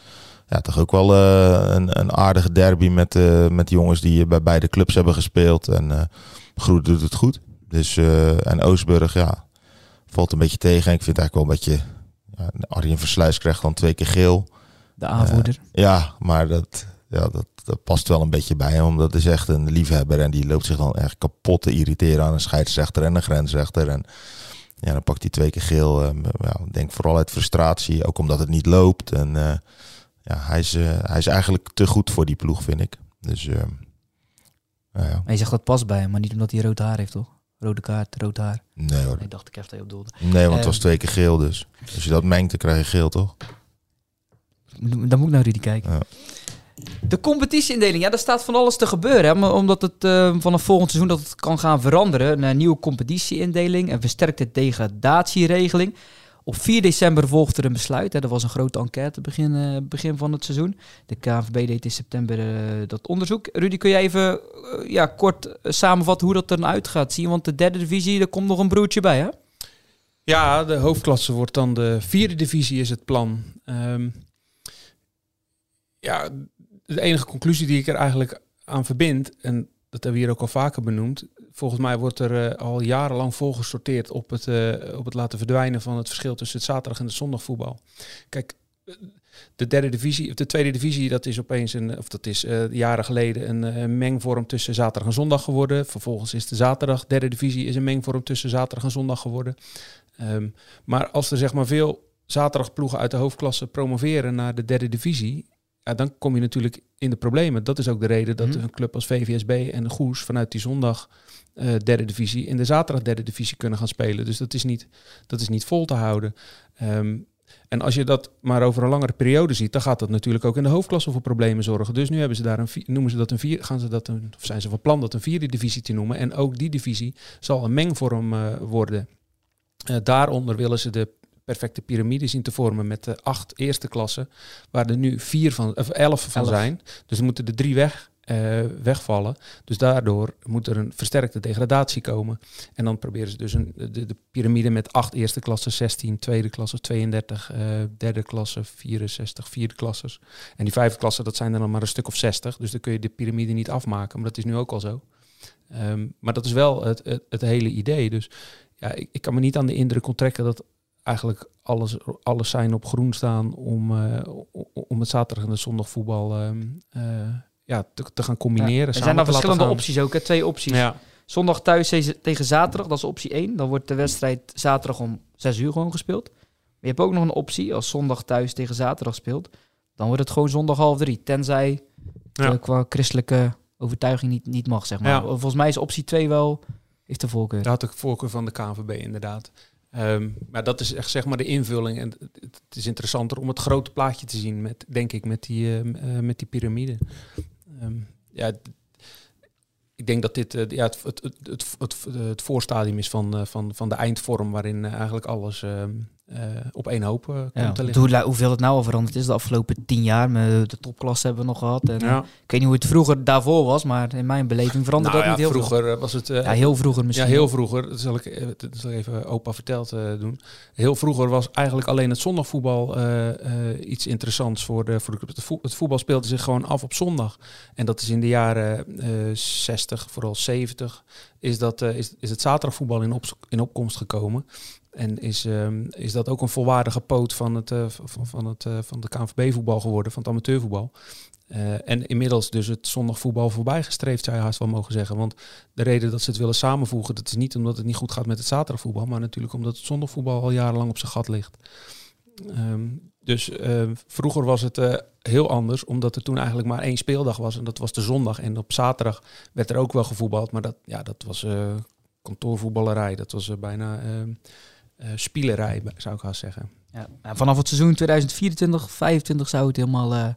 Ja, toch ook wel eh, een, een aardige derby met, eh, met jongens die bij beide clubs hebben gespeeld. En eh Groene doet het goed. Dus, eh, en Oostburg, ja, valt een beetje tegen. En ik vind het eigenlijk wel een beetje... Ja, Arjen Versluis krijgt dan twee keer geel. De aanvoerder. Ja, maar dat, ja, dat, dat past wel een beetje bij hem. Omdat hij is echt een liefhebber. En die loopt zich dan echt kapot te irriteren aan een scheidsrechter en een grensrechter. En ja, dan pakt hij twee keer geel. eh, ja, denk vooral uit frustratie. Ook omdat het niet loopt. En eh, ja, hij is, eh, hij is eigenlijk te goed voor die ploeg, vind ik. Dus nou ja, Maar je zegt dat past bij hem, maar niet omdat hij rood haar heeft, toch? Rode kaart, rood haar. nee hoor. Nee, dacht ik even dat je op doelde. Nee, want het Eh, was twee keer geel dus. Als je dat mengt, dan krijg je geel, toch? Dan moet ik naar Rudy kijken. Ja. De competitieindeling, ja, daar staat van alles te gebeuren. Hè? Omdat het eh, vanaf volgend seizoen dat het kan gaan veranderen. Een nieuwe competitieindeling, een versterkte degradatieregeling. Op 4 december volgde er een besluit. Hè. Er was een grote enquête begin, eh, begin van het seizoen. De KNVB deed in september eh, dat onderzoek. Rudy, kun jij even ja, kort samenvatten hoe dat er nou uit gaat zien? Want de derde divisie, daar komt nog een broertje bij, hè? Ja, de hoofdklasse wordt dan de vierde divisie, is het plan. Ehm, ja, de enige conclusie die ik er eigenlijk aan verbind, en dat hebben we hier ook al vaker benoemd. Volgens mij wordt er eh, al jarenlang vol gesorteerd op het, eh, op het laten verdwijnen van het verschil tussen het zaterdag en het zondagvoetbal. Kijk, eh, de derde divisie, of de tweede divisie, dat is opeens een, of dat is jaren geleden een mengvorm tussen zaterdag en zondag geworden. Vervolgens is de zaterdag, derde divisie, is een mengvorm tussen zaterdag en zondag geworden. Ehm, maar als er zeg maar veel zaterdagploegen uit de hoofdklasse promoveren naar de derde divisie, ja, dan kom je natuurlijk in de problemen. Dat is ook de reden dat Mhm. een club als VVSB en Goes vanuit die zondag eh, derde divisie in de zaterdag derde divisie kunnen gaan spelen. Dus dat is niet, dat is niet vol te houden. Ehm, en als je dat maar over een langere periode ziet, dan gaat dat natuurlijk ook in de hoofdklasse voor problemen zorgen. Dus nu hebben ze daar een, noemen ze dat een vier, gaan ze dat een, of zijn ze van plan dat een vierde divisie te noemen. En ook die divisie zal een mengvorm eh, worden. Eh, daaronder willen ze de perfecte piramide zien te vormen met de acht eerste klassen, waar er nu vier van, of elf van Elf. zijn. Dus er moeten er drie weg, eh, wegvallen. Dus daardoor moet er een versterkte degradatie komen. En dan proberen ze dus een, de, de piramide met acht eerste klassen, 16 tweede klassen, 32 eh, derde klasse, 64 vierde klasses. En die vijfde klassen, dat zijn er dan maar een stuk of 60. Dus dan kun je de piramide niet afmaken, maar dat is nu ook al zo. Ehm, maar dat is wel het, het, het hele idee. Dus ja, ik, ik kan me niet aan de indruk onttrekken dat eigenlijk alles, alles zijn op groen staan om, eh, om het zaterdag en het zondag voetbal ehm, eh, ja, te, te gaan combineren. Ja, er zijn dan verschillende opties ook, hè? twee opties. Ja, Zondag thuis tegen- zaterdag, dat is optie 1. Dan wordt de wedstrijd zaterdag om 6 uur gewoon gespeeld. Maar je hebt ook nog een optie, als zondag thuis tegen zaterdag speelt, dan wordt het gewoon zondag half drie. Tenzij Ja. qua christelijke overtuiging niet, niet mag, zeg maar. Volgens mij is optie 2 wel, heeft de voorkeur. daar had ik voorkeur van de KNVB inderdaad. Ehm, maar dat is echt zeg maar de invulling. En het, is interessanter om het grote plaatje te zien, met, denk ik, met die, ehm, eh, met die piramide. Ehm, ja, ik denk dat dit eh, ja, het, het, het, het, het, voorstadium is van, eh, van, van de eindvorm, waarin eigenlijk alles eh, op één hoop eh, komt Ja, te liggen. hoe, hoeveel het nou al veranderd is de afgelopen tien jaar. Met de topklasse hebben we nog gehad. En, Ja. Ik weet niet hoe het vroeger daarvoor was, maar in mijn beleving veranderde Nou dat ja, niet heel vroeger eh, was het... eh. Ja, heel vroeger misschien. Ja, heel vroeger, dat zal ik, eh, dat zal ik even opa verteld eh, doen. Heel vroeger was eigenlijk alleen het zondagvoetbal eh, eh, iets interessants voor de, voor de club. Het, voet- het voetbal speelde zich gewoon af op zondag. En dat is in de jaren eh 60, vooral 70, is, dat, eh, is, is het zaterdagvoetbal in, op, in opkomst gekomen. En is, ehm, is dat ook een volwaardige poot van, het, eh, van, het, eh, van de KNVB-voetbal geworden, van het amateurvoetbal. Eh, en inmiddels dus het zondagvoetbal voorbijgestreefd, zou je haast wel mogen zeggen. Want de reden dat ze het willen samenvoegen, dat is niet omdat het niet goed gaat met het zaterdagvoetbal, maar natuurlijk omdat het zondagvoetbal al jarenlang op zijn gat ligt. Ehm, dus eh, vroeger was het heel anders, omdat er toen eigenlijk maar één speeldag was en dat was de zondag. En op zaterdag werd er ook wel gevoetbald, maar dat, ja, dat was kantoorvoetballerij. Dat was bijna ehm spielerij, zou ik haast zeggen. Ja, nou, vanaf het seizoen 2024, 25 zou het helemaal eh,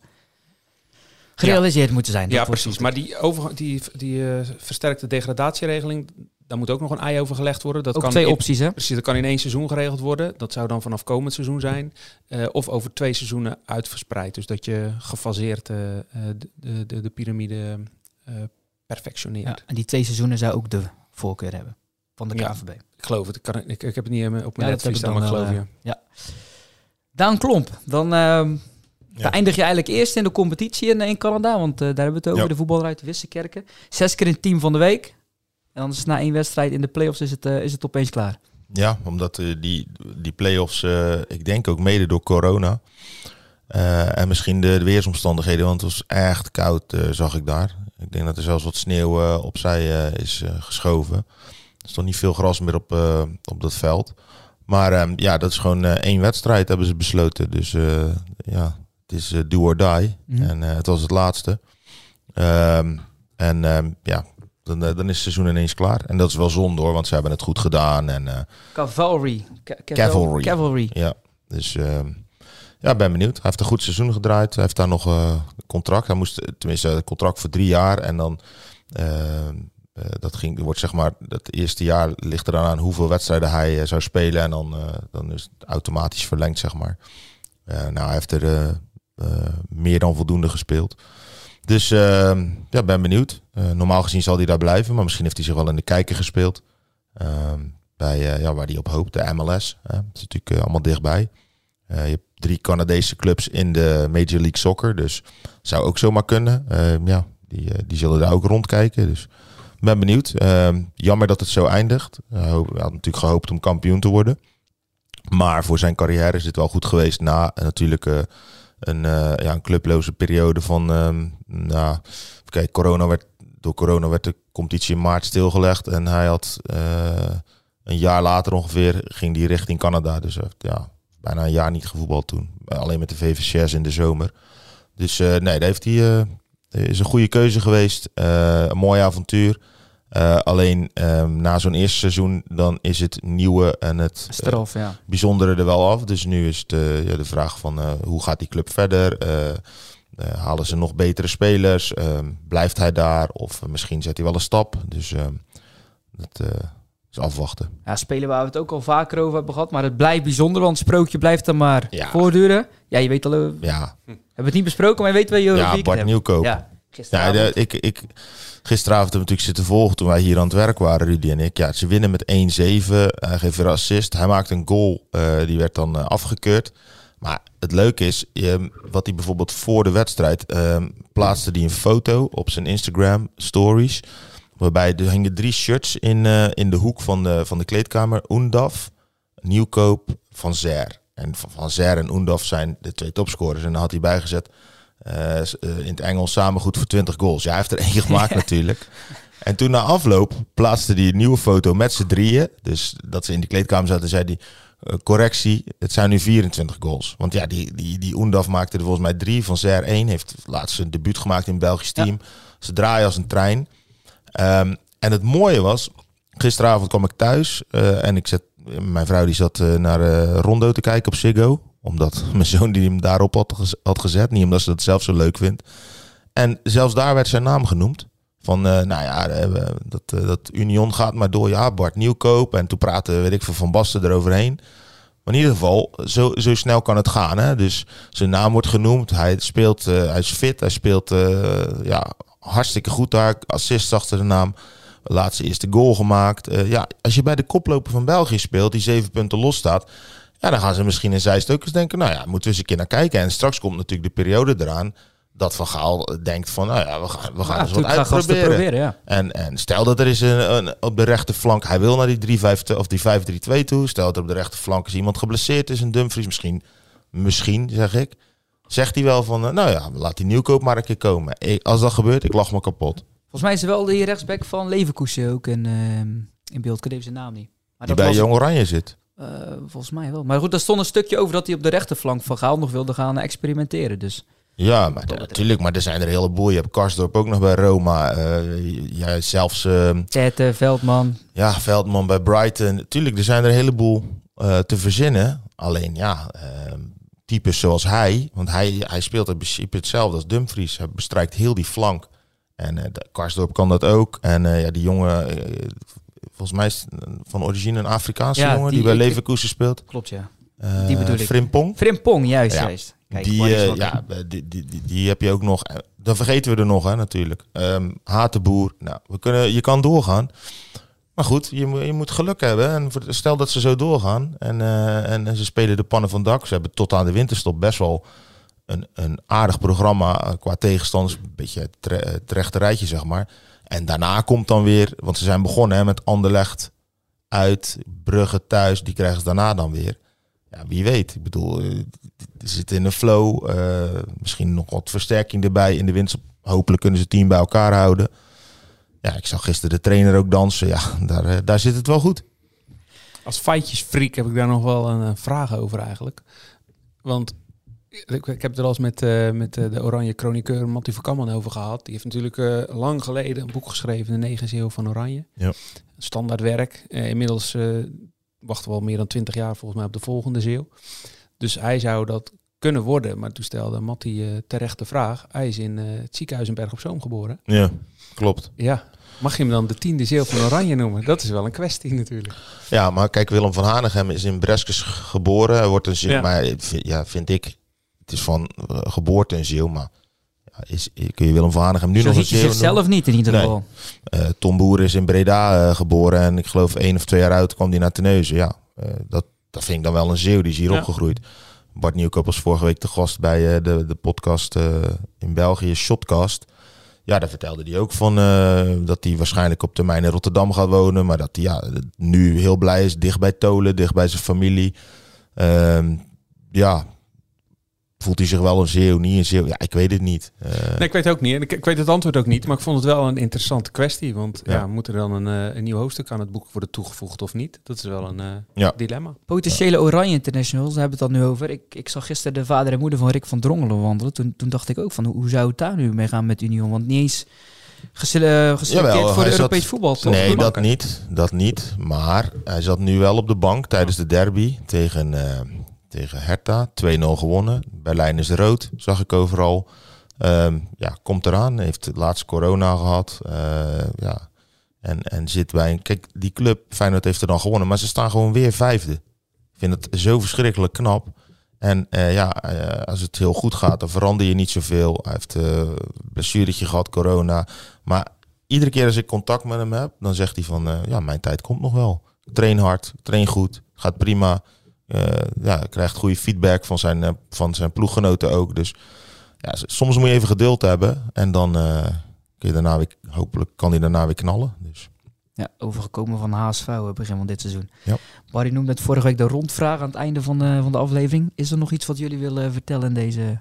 gerealiseerd moeten zijn. Ja, precies. Maar die, over, die, die eh, versterkte degradatieregeling, daar moet ook nog een ei over gelegd worden. Dat ook kan twee in- opties, hè? Precies, dat kan in één seizoen geregeld worden. Dat zou dan vanaf komend seizoen zijn. Eh, of over twee seizoenen uitverspreid. Dus dat je gefaseerd eh, eh, de, de, de, de piramide eh, perfectioneert. Ja, en die twee seizoenen zou ook de voorkeur hebben van de Ja. Geloof het. Ik, kan, ik, ik heb het niet op mijn Ja, netvlies staan, maar je. Daan Klomp, dan ehm Ja. eindig je eigenlijk eerst in de competitie in, in Canada. Want eh, daar hebben we het over, Ja. de voetballer uit de Wissekerken. Zes keer in het team van de week. En dan is het na één wedstrijd in de playoffs is het, eh, is het opeens klaar. Ja, omdat eh, die, die play-offs, eh, ik denk ook mede door corona. eh, en misschien de, de weersomstandigheden, want het was echt koud, zag ik daar. Ik denk dat er zelfs wat sneeuw eh, opzij eh, is geschoven. Er is toch niet veel gras meer op, eh, op dat veld. Maar ehm, ja, dat is gewoon eh, één wedstrijd, hebben ze besloten. Dus eh, ja, het is do or die. Mhm. En het was het laatste. Ehm, en ehm, ja, dan, dan is het seizoen ineens klaar. En dat is wel zonde hoor, want ze hebben het goed gedaan. En Cavalry. Ca- caval- Cavalry. Cavalry. ja, dus ja, ben benieuwd. Hij heeft een goed seizoen gedraaid. Hij heeft daar nog een contract. Hij moest tenminste een contract voor drie jaar. En dan eh, dat ging, wordt zeg maar, dat eerste jaar ligt er dan aan hoeveel wedstrijden hij eh, zou spelen. En dan, eh, dan is het automatisch verlengd, zeg maar. Nou, hij heeft er meer dan voldoende gespeeld. Dus ehm, ja, ben benieuwd. Normaal gezien zal hij daar blijven, maar misschien heeft hij zich wel in de kijker gespeeld. Ehm, bij, ja, waar hij op hoopt, de MLS. Dat is natuurlijk allemaal dichtbij. Je hebt drie Canadese clubs in de Major League Soccer, dus zou ook zomaar kunnen. Ehm, ja, die, die zullen daar ook rondkijken. Dus ben benieuwd. Ehm, jammer dat het zo eindigt. Hij hij had natuurlijk gehoopt om kampioen te worden. Maar voor zijn carrière is het wel goed geweest na eh, natuurlijk eh, een, eh, ja, een clubloze periode van... ehm nou, kijk, corona werd, door corona werd de competitie in maart stilgelegd. En hij had eh, een jaar later ongeveer ging die richting Canada. Dus ja, bijna een jaar niet gevoetbald toen. Alleen met de VVCS in de zomer. Dus eh, nee, dat heeft hij, eh, is een goede keuze geweest. Eh, een mooi avontuur. Eh, alleen ehm, na zo'n eerste seizoen, dan is het nieuwe en het ja. bijzondere er wel af. Dus nu is het eh, ja, de vraag van eh, hoe gaat die club verder? Halen ze nog betere spelers? Ehm, blijft hij daar? Of misschien zet hij wel een stap. Dus ehm, dat is afwachten. Ja, spelen waar we het ook al vaker over hebben gehad. Maar het blijft bijzonder, want het sprookje blijft dan maar Ja. voortduren. Ja, je weet al... Ja, hebben we het niet besproken, maar je weet wel je ja Bart. Nieuwkoop. Ja, gisteravond. de- ik, ik, gisteravond hebben we natuurlijk zitten volgen toen wij hier aan het werk waren, Rudy en ik. Ja, ze winnen met 1-7. Hij geeft weer assist. Hij maakt een goal. eh, die werd dan eh, afgekeurd. Maar het leuke is, wat hij bijvoorbeeld voor de wedstrijd ehm, plaatste hij een foto op zijn Instagram stories. Waarbij er hingen drie shirts in, eh, in de hoek van de, van de kleedkamer. Oendaf, Nieuwkoop, Van Zer. En Van Zer en Oendaf zijn de twee topscorers. En dan had hij bijgezet in het Engels samen goed voor 20 goals. Ja, hij heeft er één gemaakt natuurlijk. En toen na afloop plaatste hij een nieuwe foto met z'n drieën. Dus dat ze in de kleedkamer zaten, zei hij... eh, correctie, het zijn nu 24 goals. Want ja, die, die, die Oendaf maakte er volgens mij drie. Van Zer één. Heeft laatst zijn debuut gemaakt in een Belgisch Ja. team. Ze draaien als een trein. Ehm, en het mooie was, gisteravond kwam ik thuis eh, en ik zet, mijn vrouw die zat eh, naar eh, Rondo te kijken op Ziggo. Omdat mijn zoon die hem daarop had, had gezet. Niet omdat ze dat zelf zo leuk vindt. En zelfs daar werd zijn naam genoemd. Van, eh, nou ja, eh, dat, eh, dat Union gaat maar door. Ja, Bart Nieuwkoop. En toen praatte, weet ik veel, Van Basten eroverheen. Maar in ieder geval, zo, zo snel kan het gaan. Hè? Dus zijn naam wordt genoemd. Hij speelt, hij is fit. Hij speelt ja, hartstikke goed daar. Assist achter de naam. Laatste eerste goal gemaakt. Ja, als je bij de koploper van België speelt, die zeven punten los staat. Ja, dan gaan ze misschien in eens denken, nou ja, moeten we eens een keer naar kijken. En straks komt natuurlijk de periode eraan dat Van Gaal denkt van, nou ja, we gaan, we gaan Ja, eens wat uitproberen. proberen, ja. En, en stel dat er is een, een, op de rechterflank, hij wil naar die 3-5 of die 5-3-2 toe. Stel dat er op de rechterflank is iemand geblesseerd is, een Dumfries misschien, misschien zeg ik. Zegt hij wel van, eh, nou ja, laat die nieuwkoop maar een keer komen. Ik- als dat gebeurt, ik lach me kapot. Volgens mij is er wel die rechtsback van Leverkusen ook in, ehm, in beeld. Ik weet even zijn naam niet. Maar Die dat bij was- Jong Oranje zit. Eh, volgens mij wel. Maar goed, daar stond een stukje over dat hij op de rechterflank van Gaal nog wilde gaan experimenteren. Dus Ja, maar de- natuurlijk, maar er zijn er een heleboel. Je hebt Karsdorp ook nog bij Roma. ja, zelfs Tete, Veldman. ja, Veldman bij Brighton. Tuurlijk, er zijn er een heleboel eh, te verzinnen. Alleen ja, eh, types zoals hij, want hij, hij speelt in principe hetzelfde als Dumfries. Hij bestrijkt heel die flank. En Karsdorp kan dat ook. En ja, die jongen, volgens mij is van origine een Afrikaanse Ja, jongen die, die- bij Leverkusen speelt. Klopt, ja. Eh, Die bedoel ik. Frimpong. Frimpong, juist, Ja, juist. Kijk, die, eh, ja, die, die, die, die heb je ook nog. Eh, Dan vergeten we er nog, hè, natuurlijk. Ehm Hatenboer. Nou, we kunnen, je kan doorgaan. Maar goed, je, moet- je moet geluk hebben. En stel dat ze zo doorgaan en, en, en ze spelen de pannen van dak. Ze hebben tot aan de winterstop best wel een, een aardig programma qua tegenstanders. Een beetje het rechte rijtje, zeg maar. En daarna komt dan weer, want ze zijn begonnen hè, met Anderlecht uit, Brugge thuis. Die krijgen ze daarna dan weer. Ja, wie weet. Ik bedoel, eh, ze zitten in een flow. eh, misschien nog wat versterking erbij in de winst. Hopelijk kunnen ze team bij elkaar houden. Ja, ik zag gisteren de trainer ook dansen. Ja, daar, eh, daar zit het wel goed. Als feitjesfreak heb ik daar nog wel een vraag over eigenlijk. Want ik, ik heb het er al eens met, eh, met eh, de oranje chroniqueur Mattie van Kammen over gehad. Die heeft natuurlijk eh, lang geleden een boek geschreven, De Negen Zeeuw van Oranje. Ja. Standaard werk. Eh, inmiddels wachten we al meer dan twintig jaar volgens mij op de volgende zeeuw. Dus hij zou dat kunnen worden. Maar toen stelde Mattie eh, terecht de vraag. Hij is in het ziekenhuis in Berg op Zoom geboren. Ja, klopt. Ja. Mag je hem dan de tiende zeeuw van Oranje noemen? Dat is wel een kwestie natuurlijk. Ja, maar kijk, Willem van Hanegem is in Breskes geboren. Hij wordt een Ja. maar ja, vind ik, het is van eh, geboorte een ziel. Maar ja, is, kun je Willem van Hanegem nu Zo nog een ziel zichzelf niet in ieder Nee. geval. Eh, Tom Boer is in Breda eh, geboren en ik geloof één of twee jaar oud kwam hij naar Terneuzen. Ja, eh, dat, dat vind ik dan wel een zeeuw, die is hier Ja. opgegroeid. Bart Nieuwkoop was vorige week te gast bij eh, de, de podcast eh, in België, Shotcast. Ja, daar vertelde hij ook van eh, dat hij waarschijnlijk op termijn in Rotterdam gaat wonen. Maar dat hij ja, nu heel blij is, dicht bij Tolen, dicht bij zijn familie. Ehm, ja, voelt hij zich wel een zeeuw, niet een zeeuw? Ja, ik weet het niet. Eh, Nee, ik weet het ook niet. En ik, ik weet het antwoord ook niet. Maar ik vond het wel een interessante kwestie. Want ja, Ja. moet er dan een, eh, een nieuw hoofdstuk aan het boek worden toegevoegd of niet? Dat is wel een eh, Ja. dilemma. Potentiële Oranje Internationals, daar hebben we het dan nu over. Ik, ik zag gisteren de vader en moeder van Rick van Drongelen wandelen. Toen, toen dacht ik ook van, hoe, zou het daar nu mee gaan met Union? Want niet eens gesele- uh, geselecteerd Jawel, voor zat- Europees voetbal, toch? Nee, dat niet. Dat niet. Maar hij zat nu wel op de bank tijdens de derby tegen, eh, tegen Hertha. 2-0 gewonnen. Berlijn is rood, zag ik overal. Ehm, ja, komt eraan. Heeft laatst corona gehad. Eh, ja. en, en zit bij een... Kijk, die club, Feyenoord heeft er dan gewonnen. Maar ze staan gewoon weer vijfde. Ik vind het zo verschrikkelijk knap. En eh, ja, eh, als het heel goed gaat, dan verander je niet zoveel. Hij heeft een blessuretje gehad, corona. Maar iedere keer als ik contact met hem heb, dan zegt hij van, ja, mijn tijd komt nog wel. Train hard, train goed, gaat prima. Eh, ja, hij krijgt goede feedback van zijn, eh, van zijn ploeggenoten ook. Dus ja, soms moet je even geduld hebben en dan eh, kun je daarna weer, hopelijk kan hij daarna weer knallen. Dus. Ja, overgekomen van HSV begin van dit seizoen. Ja. Barry noemde het vorige week de rondvraag aan het einde van de, van de aflevering. Is er nog iets wat jullie willen vertellen in deze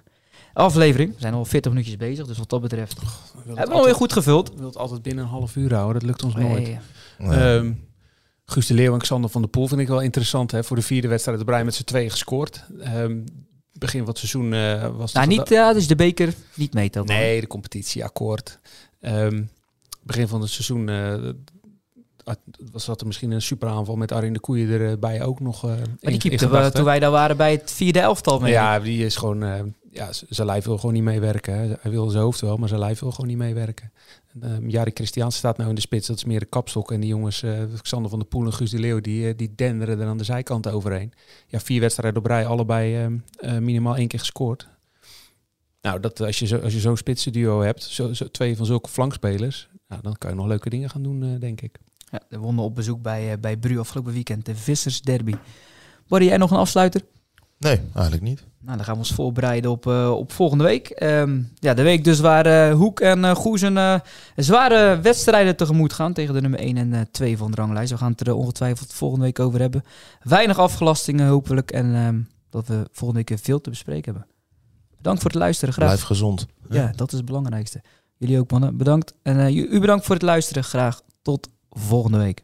aflevering? We zijn al 40 minuutjes bezig, dus wat dat betreft hebben we alweer goed gevuld. We willen het altijd binnen een half uur houden. Dat lukt ons nooit. Nee, Nee. Guus de Leeuw en Xander van der Poel vind ik wel interessant. Hè? Voor de vierde wedstrijd op rij met z'n tweeën gescoord. Ehm, begin van het seizoen eh, was Nou, niet, ja, dus de beker niet meetelt. dan. Nee, de competitie, akkoord. Ehm, begin van het seizoen eh, was dat er misschien een superaanval met Arjen de Koeien erbij ook nog. Maar die keepte toen wij daar waren bij het vierde elftal mee. Ja, die is gewoon. ja, zijn lijf wil gewoon niet meewerken. Hij wil zijn hoofd wel, maar zijn lijf wil gewoon niet meewerken. Ehm, Jari Christiaans staat nou in de spits. Dat is meer de kapstok. En die jongens, eh Xander van der Poel en Guus de Leeuw, die, eh, die denderen er aan de zijkant overheen. Ja, vier wedstrijden op rij, allebei ehm, eh, minimaal één keer gescoord. Nou, dat, als je zo- als je zo'n spitsenduo hebt, zo, zo, twee van zulke flankspelers, nou, dan kan je nog leuke dingen gaan doen, denk ik. Ja, we wonnen op bezoek bij, bij Bru afgelopen weekend, de Vissers Derby. Barry, jij nog een afsluiter? Nee, eigenlijk niet. Nou, dan gaan we ons voorbereiden op, eh, op volgende week. Ehm, ja, de week dus waar eh, Hoek en eh Goes een zware wedstrijden tegemoet gaan tegen de nummer 1 en eh 2 van de ranglijst. We gaan het er ongetwijfeld volgende week over hebben. Weinig afgelastingen hopelijk en ehm, dat we volgende week veel te bespreken hebben. Bedankt voor het luisteren. Graag. Blijf gezond. Ja, dat is het belangrijkste. Jullie ook mannen, bedankt. En u bedankt voor het luisteren. Graag tot volgende week.